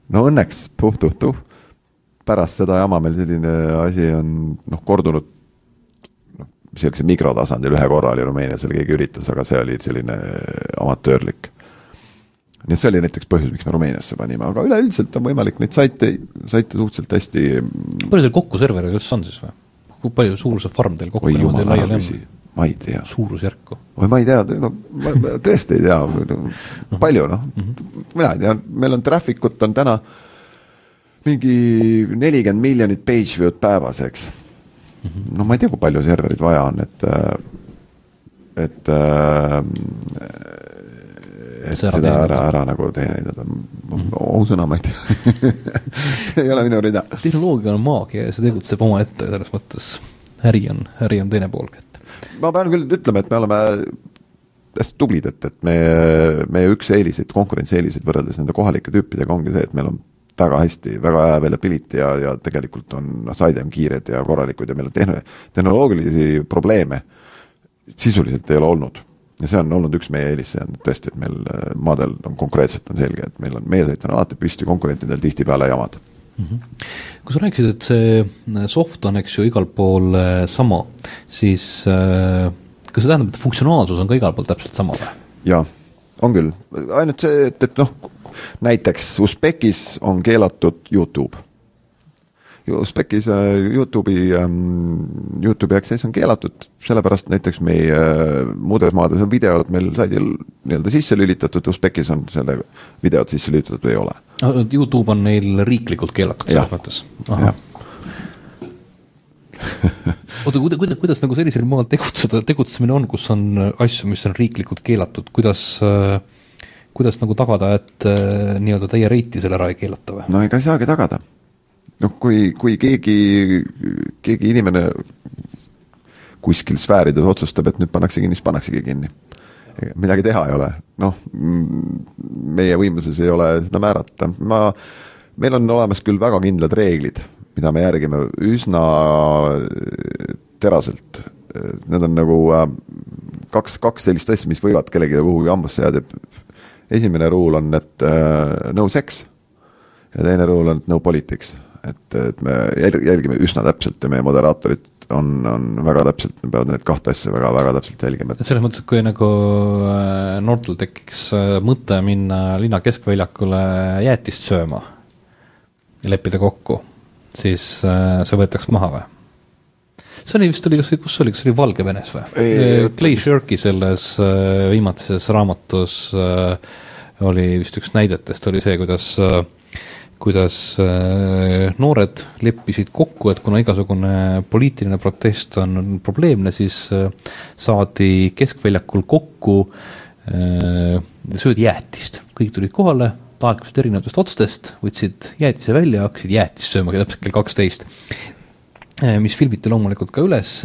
no õnneks tuh-tuh-tuh pärast seda jama meil selline asi on noh, kordunud noh, sellise mikrotasandil, ühe korra oli Rumeenias veel keegi üritas, aga see oli selline amatöörlik. nii et see oli näiteks põhjus, miks me Rumeeniasse panime, aga üleüldiselt on võimalik neid saite, saite suhteliselt hästi palju teil kokku servereid üldse on siis või? kui palju suur see farm teil kokku oi jumal ära küsi, ma ei tea. suurusjärku? oi, ma ei tea, no ma, ma tõesti ei tea no,, palju noh mm -hmm., mina ei tea, meil on traffic ut on täna äh, mingi nelikümmend miljonit page view'd päevas, eks. -hmm. no ma ei tea, kui palju serverit vaja on, et, et, et seda, seda ära, ära nagu teenindada mm -hmm.. ausõna, ma ei tea see ei ole minu rida. tehnoloogia on maagia ja see tegutseb omaette selles mõttes. äri on, äri on teine pool kätte. ma pean küll ütlema, et me oleme hästi tublid, et, et meie, meie üks eeliseid, konkurentsieeliseid võrreldes nende kohalike tüüpidega ongi see, et meil on väga hästi, väga hea availability ja, ja tegelikult on noh, saidem kiired ja korralikud ja meil on tehn-, tehnoloogilisi probleeme sisuliselt ei ole olnud. ja see on olnud üks meie eelis, see on tõesti, et meil äh, maadel on konkreetselt on selge, et meil on, meie sait on alati püsti, konkurentidel tihtipeale jamad mm. -hmm. kui sa rääkisid, et see äh, soft on, eks ju, igal pool äh, sama, siis kas see tähendab, et funktsionaalsus on ka igal pool täpselt sama või? jaa, on küll, ainult see, et, et noh, näiteks Usbekis on keelatud Youtube. Usbekis äh, Youtube'i ähm,, Youtube'i access on keelatud, sellepärast näiteks meie äh, muudes maades on videod meil saidil nii-öelda sisse lülitatud, Usbekis on selle videod sisse lülitatud ei ole. Youtube on neil riiklikult keelatud selles mõttes? oota, kuidas, kuidas, kuidas nagu sellisel maal tegutseda, tegutsemine on, kus on asju, mis on riiklikult keelatud, kuidas äh, kuidas nagu tagada, et äh, nii-öelda teie reiti seal ära ei keelata või? no ega ei saagi tagada. noh, kui, kui keegi, keegi inimene kuskil sfäärides otsustab, et nüüd pannakse kinni, siis pannaksegi kinni. midagi teha ei ole, noh, meie võimuses ei ole seda määrata, ma, meil on olemas küll väga kindlad reeglid, mida me järgime üsna teraselt. Need on nagu äh, kaks, kaks sellist asja, mis võivad kellelegi kuhugi hambusse jääda. Esimene rule on, et uh, no sex ja teine rule on, no politics. et, et me jälgime üsna täpselt ja meie moderaatorid on, on väga täpselt, peavad neid kahte asja väga-väga täpselt jälgima. et selles mõttes, kui nagu äh, noortel tekiks äh, mõte minna linna keskväljakule jäätist sööma ja leppida kokku, siis see võetakse maha või? See oli vist, oli, kas, kus oli, kas oli Valgevenes või? Clay Shirky selles viimatises raamatus oli vist üks näidetest, oli see, kuidas äh, kuidas äh, noored leppisid kokku, et kuna igasugune poliitiline protest on probleemne, siis äh, saadi keskväljakul kokku, äh, söödi jäätist, kõik tulid kohale, laekusid erinevatest otstest, võtsid jäätise välja, hakkasid jäätist sööma täpselt kell kaksteist. Mis filmiti loomulikult ka üles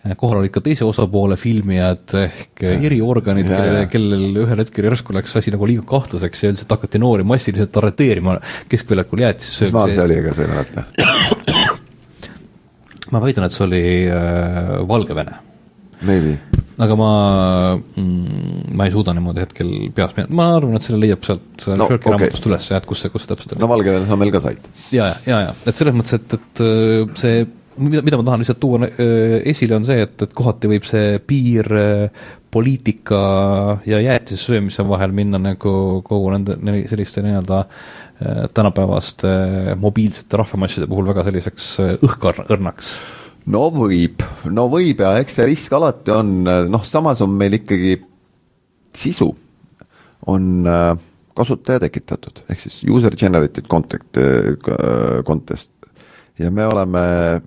Eh, kohal olid ka teise osapoole filmijad ehk eriorganid, kellel, kellel ühel hetkel järsku läks asi nagu liiga kahtlaseks ja üldiselt hakati noori massiliselt arreteerima keskväljakul jäätise mis maal see oli, ega sa ei mäleta? ma väidan, et see oli äh, Valgevene. Maybe. Aga ma mm,, ma ei suuda niimoodi hetkel meelde, ma arvan, et selle leiab sealt no, Shirki okay. raamatust üles, jah, et kus see, kus see täpselt oli. no Valgevenes on meil ka sait. ja, ja, ja, ja, et selles mõttes, et, et äh, see mida, mida ma tahan lihtsalt tuua äh, esile, on see, et, et kohati võib see piir äh, poliitika ja jäätise söömise vahel minna nagu kogu nende selliste nii-öelda tänapäevaste mobiilsete rahvamasside puhul väga selliseks õhkõrnaks no võib, no võib ja eks see risk alati on, noh, samas on meil ikkagi sisu on kasutaja tekitatud, ehk siis user generated content, contest. Ja me oleme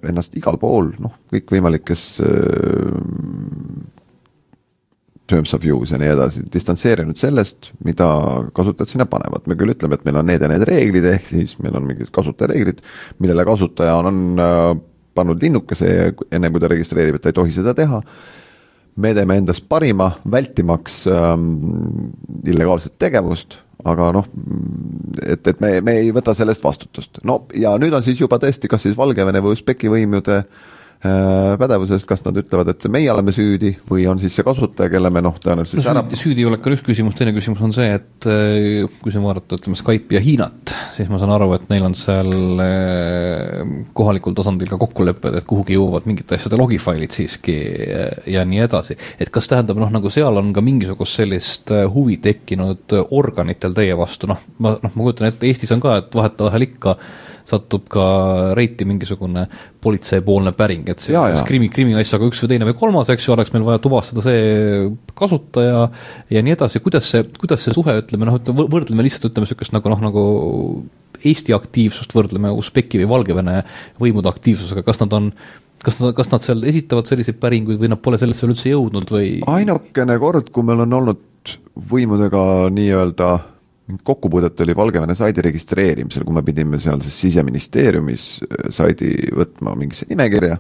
ennast igal pool, noh, kõikvõimalikes äh, terms of use ja nii edasi, distantseerinud sellest, mida kasutajad sinna panevad, me küll ütleme, et meil on need ja need reeglid, ehk siis meil on mingid kasutajareeglid, millele kasutaja on, on äh, pannud linnukese ennem kui ta registreerib, et ta ei tohi seda teha me teeme endast parima, vältimaks ähm, illegaalset tegevust, aga noh, et, et me, me ei võta sellest vastutust. no ja nüüd on siis juba tõesti, kas siis Valgevene või Usbeki võimude Äh, pädevusest, kas nad ütlevad, et meie oleme süüdi või on siis see kasutaja, kelle me noh, tõenäoliselt no, ära... süüdi olek on üks küsimus, teine küsimus on see, et äh, kui siin vaadata, ütleme Skype'i ja Hiinat, siis ma saan aru, et neil on seal äh, kohalikul tasandil ka kokkulepped, et kuhugi jõuavad mingite asjade logifailid siiski ja nii edasi. et kas tähendab noh, nagu seal on ka mingisugust sellist huvi tekkinud organitel teie vastu, noh, ma, noh, ma kujutan ette, Eestis on ka, et vahetevahel ikka satub ka reiti mingisugune politseipoolne päring, et see kas krimi, krimiasjaga üks või teine või kolmas, eks ju, oleks meil vaja tuvastada see kasutaja ja nii edasi, kuidas see, kuidas see suhe, ütleme noh, ütleme võrdleme lihtsalt ütleme niisugust nagu noh, nagu Eesti aktiivsust võrdleme Usbeki või Valgevene võimude aktiivsusega, kas nad on kas nad, kas nad seal esitavad selliseid päringuid või nad pole sellesse üldse jõudnud või? ainukene kord, kui meil on olnud võimudega nii-öelda kokkupuudet oli Valgevene saidi registreerimisel, kui me pidime seal siis siseministeeriumis äh, saidi võtma mingisse nimekirja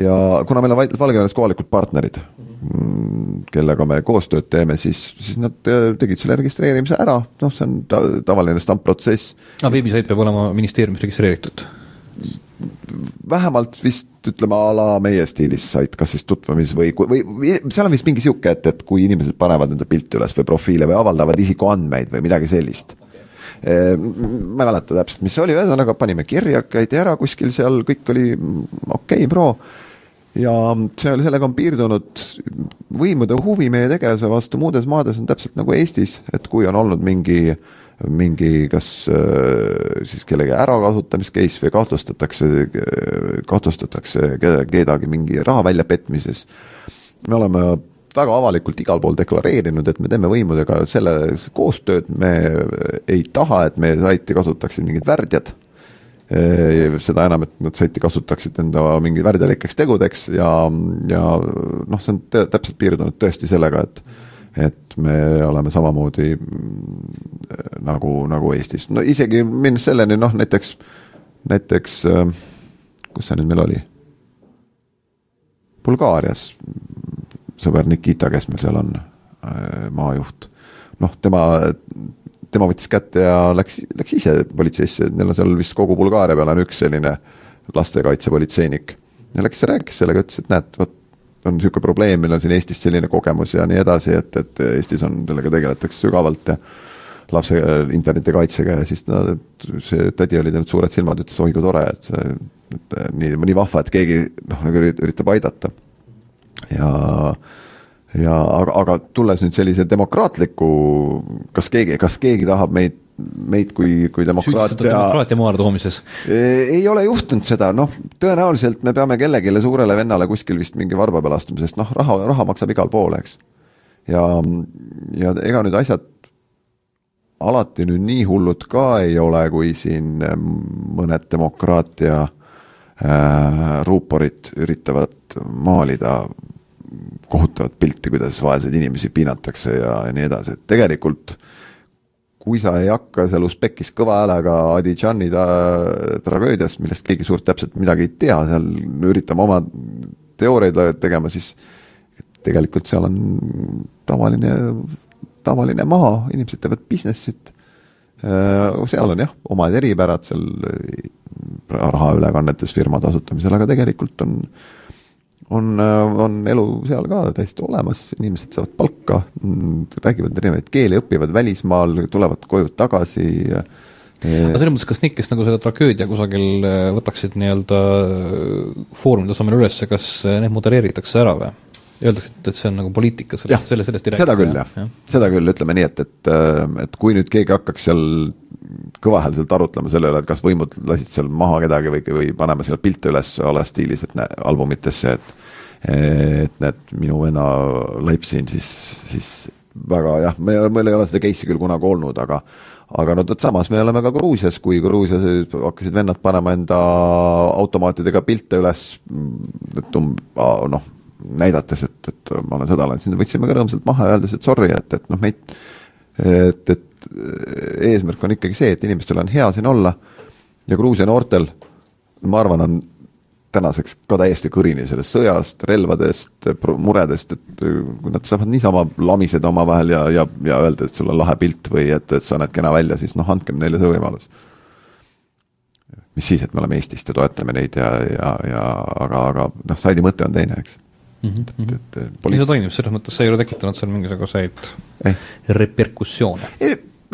ja kuna meil on Valgevenes kohalikud partnerid, mm, kellega me koostööd teeme, siis, siis nad äh, tegid selle registreerimise ära, noh, see on ta, tavaline stampprotsess. no veebisait peab olema ministeeriumis registreeritud? Vähemalt vist ütleme a la meie stiilis sait, kas siis tutvumis või, või, või seal on vist mingi sihuke, et, et kui inimesed panevad enda pilte üles või profiile või avaldavad isikuandmeid või midagi sellist. Okay.. Ehm, ma ei mäleta täpselt, mis see oli, ühesõnaga panime kirja, käidi ära kuskil seal, kõik oli okei okay,, pro. Ja see, sellega on piirdunud võimude huvi meie tegevuse vastu muudes maades on täpselt nagu Eestis, et kui on olnud mingi äh, mingi kas äh, siis kellegi ärakasutamist case või kahtlustatakse, kahtlustatakse kedagi mingi raha väljapetmises. me oleme väga avalikult igal pool deklareerinud, et me teeme võimudega selle koostööd, me ei taha, et meie saiti kasutaksid mingid värdjad äh, seda enam, et nad saiti kasutaksid enda mingi väärtelikeks tegudeks ja, ja noh, see on täpselt piirdunud tõesti sellega, et et me oleme samamoodi mm, nagu, nagu Eestis, no isegi minnes selleni, noh näiteks, näiteks äh, kus see nüüd meil oli? Bulgaarias sõber Nikita, kes meil seal on, äh, maajuht, noh, tema, tema võttis kätte ja läks, läks ise politseisse, neil on seal vist kogu Bulgaaria peal on üks selline lastekaitsepolitseinik. ja läks ja rääkis sellega, ütles, et näed, vot on niisugune probleem, meil on siin Eestis selline kogemus ja nii edasi, et, et Eestis on, sellega tegeletakse sügavalt ja lapse internetikaitsega ja siis no, see tädi oli teinud suured silmad, ütles oi kui tore, et see, et nii, nii vahva, et keegi noh, nagu üritab aidata. ja, ja aga, aga tulles nüüd sellise demokraatliku, kas keegi, kas keegi tahab meid meid kui, kui demokraatia. demokraatia maale toomises. ei ole juhtunud seda, noh, tõenäoliselt me peame kellelegi suurele vennale kuskil vist mingi varba peale astuma, sest noh, raha, raha maksab igal pool, eks. ja, ja ega nüüd asjad alati nüüd nii hullud ka ei ole, kui siin mõned demokraatia äh, ruuporid üritavad maalida kohutavat pilti, kuidas vaeseid inimesi piinatakse ja, ja nii edasi, et tegelikult äh, kui sa ei hakka seal Usbekis kõva häälega Adidžani tragöödiast, millest keegi suurt täpselt midagi ei tea, seal üritama oma teooriaid tegema, siis tegelikult seal on tavaline, tavaline maa, inimesed teevad business'it, äh, seal on jah, omad eripärad seal rahaülekannetes firmade asutamisel, aga tegelikult on äh, on, äh, on elu seal ka täiesti olemas, inimesed saavad palka, räägivad erinevaid keeli, õpivad välismaal, tulevad koju tagasi. aga selles mõttes, kas need, kes nagu selle tragöödia kusagil äh, võtaksid nii-öelda äh, foorumi tasemel üles, kas need modereeritakse ära või? Öeldakse, et see on nagu poliitika, sellest, selle, sellest ei räägita. seda küll jah ja., seda küll, ütleme nii, et, et, et kui nüüd keegi hakkaks seal kõvahäälselt arutlema selle üle, et kas võimud lasid seal maha kedagi või, või paneme seal pilte üles a la stiilis, et näe, albumitesse, et et näed, minu venna laipsin, siis, siis väga jah, me, meil ei ole seda case'i küll kunagi olnud, aga aga no vot samas me oleme ka Gruusias, kui Gruusias hakkasid vennad panema enda automaatidega pilte üles, et um-, noh, näidates, et, et ma olen sõda siis võtsime ka rõõmsalt maha, öeldes, et sorry, et, et noh, meid et, et eesmärk on ikkagi see, et inimestel on hea siin olla ja Gruusia noortel, ma arvan, on tänaseks ka täiesti kõrini sellest sõjast, relvadest, muredest, et kui nad saavad niisama lamiseda omavahel ja, ja, ja öelda, et sul on lahe pilt või et, et sa näed kena välja, siis noh, andkem neile see võimalus. mis siis, et me oleme Eestist ja toetame neid ja, ja, ja aga, aga noh, saidi mõte on teine, eks mm. -hmm. et, et poli-. see toimib, selles mõttes see ei ole tekitanud seal mingisuguseid reperkussioone?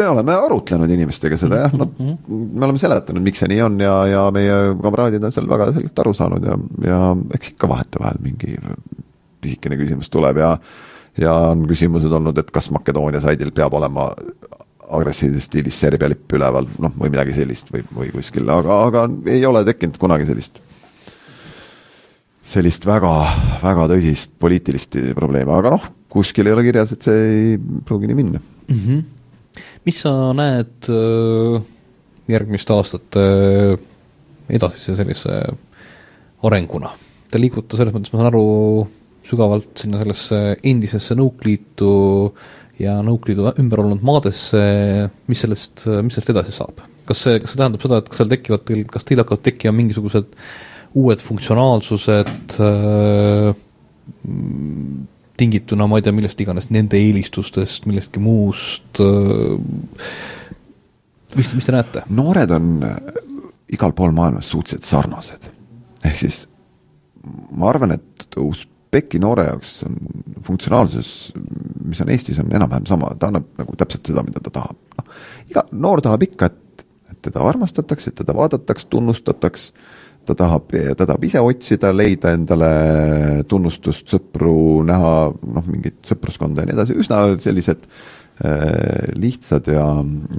me oleme arutlenud inimestega seda jah, noh, me oleme seletanud, miks see nii on ja, ja meie kamraadid on seal väga selgelt aru saanud ja, ja eks ikka vahetevahel mingi pisikene küsimus tuleb ja ja on küsimused olnud, et kas Makedoonia saidil peab olema agressiivses stiilis Serbia lipp üleval, noh, või midagi sellist või, või kuskil, aga, aga ei ole tekkinud kunagi sellist sellist väga, väga tõsist poliitilist probleemi, aga noh, kuskil ei ole kirjas, et see ei pruugi nii minna mm. -hmm mis sa näed äh, järgmiste aastate edasise sellise arenguna? Te liigute selles mõttes, ma saan aru, sügavalt sinna sellesse endisesse Nõukliitu ja Nõukliidu ümber olnud maadesse, mis sellest, mis sellest edasi saab? kas see, kas see tähendab seda, et kas seal tekivad teil, kas teil hakkavad tekkima mingisugused uued funktsionaalsused äh, tingituna, ma ei tea, millest iganes, nende eelistustest, millestki muust, äh, mis, mis te näete? noored on äh, igal pool maailmas suhteliselt sarnased. ehk siis ma arvan, et Usbeki noore jaoks on funktsionaalsus, mis on Eestis, on enam-vähem sama, ta annab nagu täpselt seda, mida ta tahab. noh, iga noor tahab ikka, et, et teda armastatakse, et teda vaadataks, tunnustataks ta tahab, ta tahab ise otsida, leida endale tunnustust, sõpru, näha noh, mingit sõpruskonda ja nii edasi, üsna sellised äh, lihtsad ja,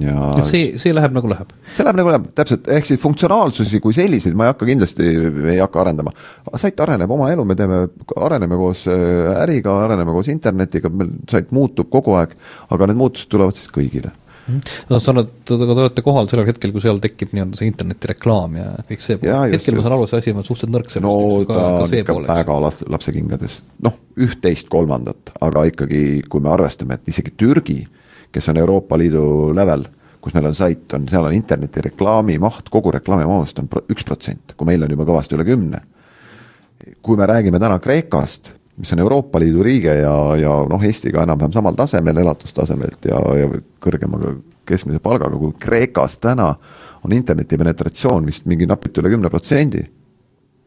ja et see, see läheb nagu läheb? see läheb nagu läheb, täpselt, ehk siis funktsionaalsusi kui selliseid ma ei hakka kindlasti, ei hakka arendama. sait areneb oma elu, me teeme, areneme koos äh, äriga, areneme koos internetiga, meil sait muutub kogu aeg, aga need muutused tulevad siis kõigile no sa oled, te olete kohal sellel hetkel, kui seal tekib nii-öelda see internetireklaam ja kõik see pool. hetkel ma saan aru, see asi on suhteliselt nõrk sellest no ta on ikka pool, väga las-, lapsekingades, noh, üht-teist-kolmandat, aga ikkagi, kui me arvestame, et isegi Türgi, kes on Euroopa Liidu level, kus meil on sait, on, seal on internetireklaami maht kogu reklaami mahust on üks protsent, kui meil on juba kõvasti üle kümne. kui me räägime täna Kreekast mis on Euroopa Liidu riige ja, ja noh, Eestiga enam-vähem samal tasemel elatustasemelt ja, ja kõrgema keskmise palgaga kui Kreekas täna, on interneti penetratsioon vist mingi napilt üle kümne protsendi.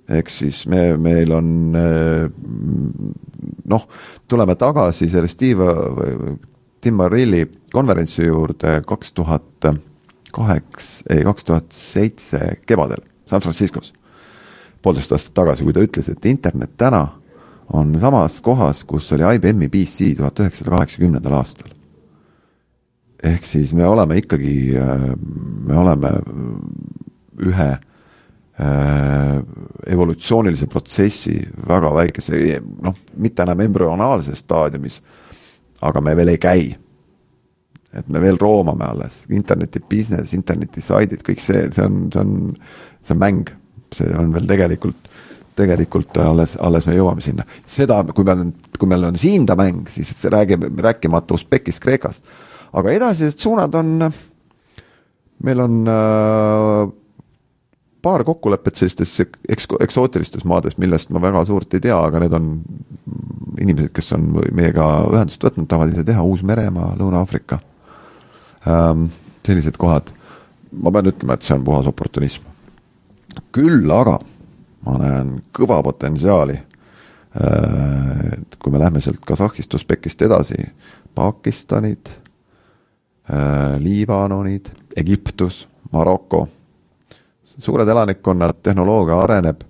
ehk siis me, meil on noh, tuleme tagasi selle Steve, Tim Marilli konverentsi juurde kaks tuhat kaheksa, ei kaks tuhat seitse kevadel San Franciscos. poolteist aastat tagasi, kui ta ütles, et internet täna on samas kohas, kus oli IBM-i PC tuhat üheksasada kaheksakümnendal aastal. ehk siis me oleme ikkagi, me oleme ühe äh, evolutsioonilise protsessi väga väikese, noh, mitte enam embrüonaalses staadiumis, aga me veel ei käi. et me veel roomame alles, interneti business, internetisaidid, kõik see, see on, see on, see on mäng, see on veel tegelikult tegelikult alles, alles me jõuame sinna. seda, kui meil on, kui meil on siin ta mäng, siis räägime, rääkimata Usbekist, Kreekast. aga edasised suunad on, meil on äh, paar kokkulepet sellistes eks-, eksootilistes maades, millest ma väga suurt ei tea, aga need on inimesed, kes on meiega ühendust võtnud, tahavad ise teha, Uus-Meremaa, Lõuna-Aafrika ähm,. sellised kohad, ma pean ütlema, et see on puhas oportunism. küll aga ma näen kõva potentsiaali. Äh, et kui me lähme sealt Kasahhist, Usbekist edasi, Pakistanid, äh, Liibanonid, Egiptus, Maroko, suured elanikkonnad, tehnoloogia areneb,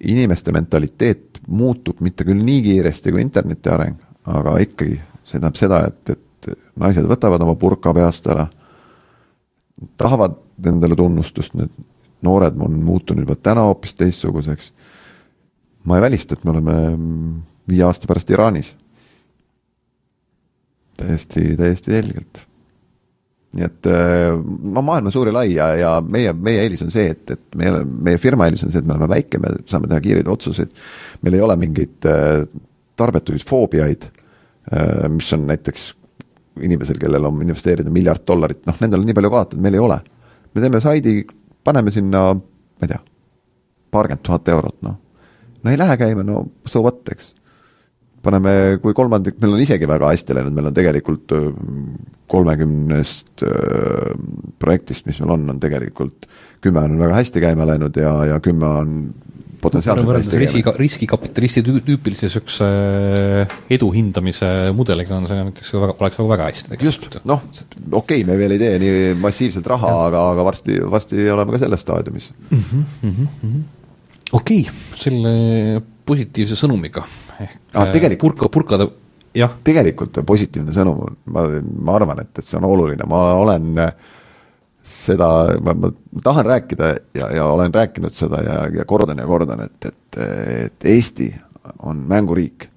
inimeste mentaliteet muutub mitte küll nii kiiresti kui interneti areng, aga ikkagi see tähendab seda, et, et naised võtavad oma purka peast ära, tahavad endale tunnustust, need noored on muutunud juba täna hoopis teistsuguseks. ma ei välista, et me oleme viie aasta pärast Iraanis. täiesti, täiesti selgelt. nii et no maailm on suur ja lai ja, ja meie, meie eelis on see, et, et meie, meie firma eelis on see, et me oleme väike, me saame teha kiireid otsuseid. meil ei ole mingeid äh, tarbetuid foobiaid, äh, mis on näiteks inimesel, kellel on investeerida miljard dollarit, noh, nendel on nii palju kaotatud, meil ei ole. me teeme saidi paneme sinna, ma ei tea, paarkümmend tuhat eurot, noh. no ei lähe käima, no so what, eks. paneme, kui kolmandik, meil on isegi väga hästi läinud, meil on tegelikult kolmekümnest projektist, mis meil on, on tegelikult kümme on väga hästi käima läinud ja, ja kümme on potentsiaalselt võrreldes riski, riskikapitalisti tüüpilise niisuguse äh, edu hindamise mudeliga on see näiteks väga, oleks nagu väga hästi just, noh, okei okay,, me veel ei tee nii massiivselt raha, aga, aga varsti, varsti oleme ka selles staadiumis mm. -hmm, mm -hmm. okei okay,, selle positiivse sõnumiga ehk ah, tegelikult, purka, purkade jah. tegelikult positiivne sõnum, ma, ma arvan, et, et see on oluline, ma olen äh, seda, ma, ma tahan rääkida ja, ja olen rääkinud seda ja, ja kordan ja kordan, et, et, et Eesti on mänguriik.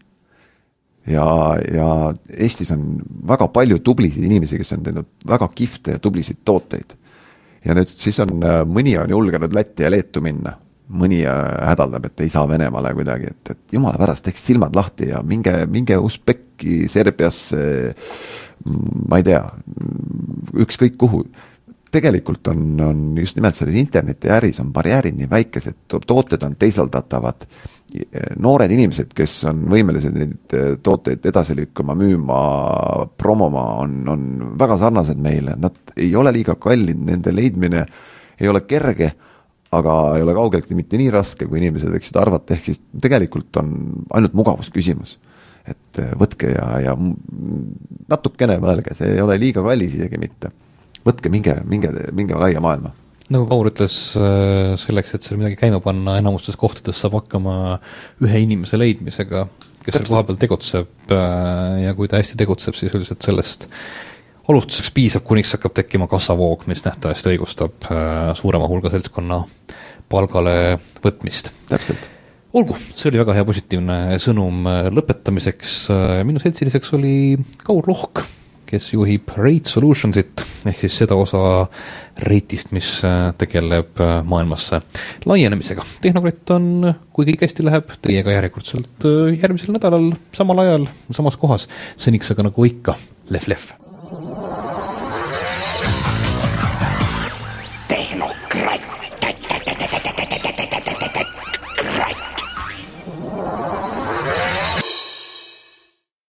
ja, ja Eestis on väga palju tublisid inimesi, kes on teinud väga kihvte ja tublisid tooteid. ja nüüd siis on, mõni on julgenud Lätti ja Leetu minna, mõni hädaldab, et ei saa Venemaale kuidagi, et, et jumala pärast, tehke silmad lahti ja minge, minge Usbeki, Serbiasse, ma ei tea, ükskõik kuhu tegelikult on, on just nimelt selles internetiäris on barjäärid nii väikesed, tooted on teisaldatavad, noored inimesed, kes on võimelised neid eh, tooteid edasi lükkama, müüma, promoma, on, on väga sarnased meile, nad ei ole liiga kallid, nende leidmine ei ole kerge, aga ei ole kaugeltki mitte nii raske, kui inimesed võiksid arvata, ehk siis tegelikult on ainult mugavusküsimus. et eh, võtke ja, ja natukene mõelge, see ei ole liiga kallis isegi mitte võtke, minge, minge, minge laia maailma. Nagu Kaur ütles, äh, selleks, et seal midagi käima panna, enamustes kohtades saab hakkama ühe inimese leidmisega, kes seal kohapeal tegutseb äh, ja kui ta hästi tegutseb, siis üldiselt sellest alustuseks piisab, kuniks hakkab tekkima kassavoog, mis nähtavasti õigustab äh, suurema hulga seltskonna palgale võtmist. täpselt. Olgu, see oli väga hea positiivne sõnum lõpetamiseks, minu seltsiliseks oli Kaur Lohk kes juhib Rate Solutionsit ehk siis seda osa Rate'ist, mis äh, tegeleb äh, maailmasse laienemisega. tehnokratt on, kui kõik hästi läheb, teiega järjekordselt äh, järgmisel nädalal samal ajal samas kohas, seniks aga nagu ikka, lehv-lehv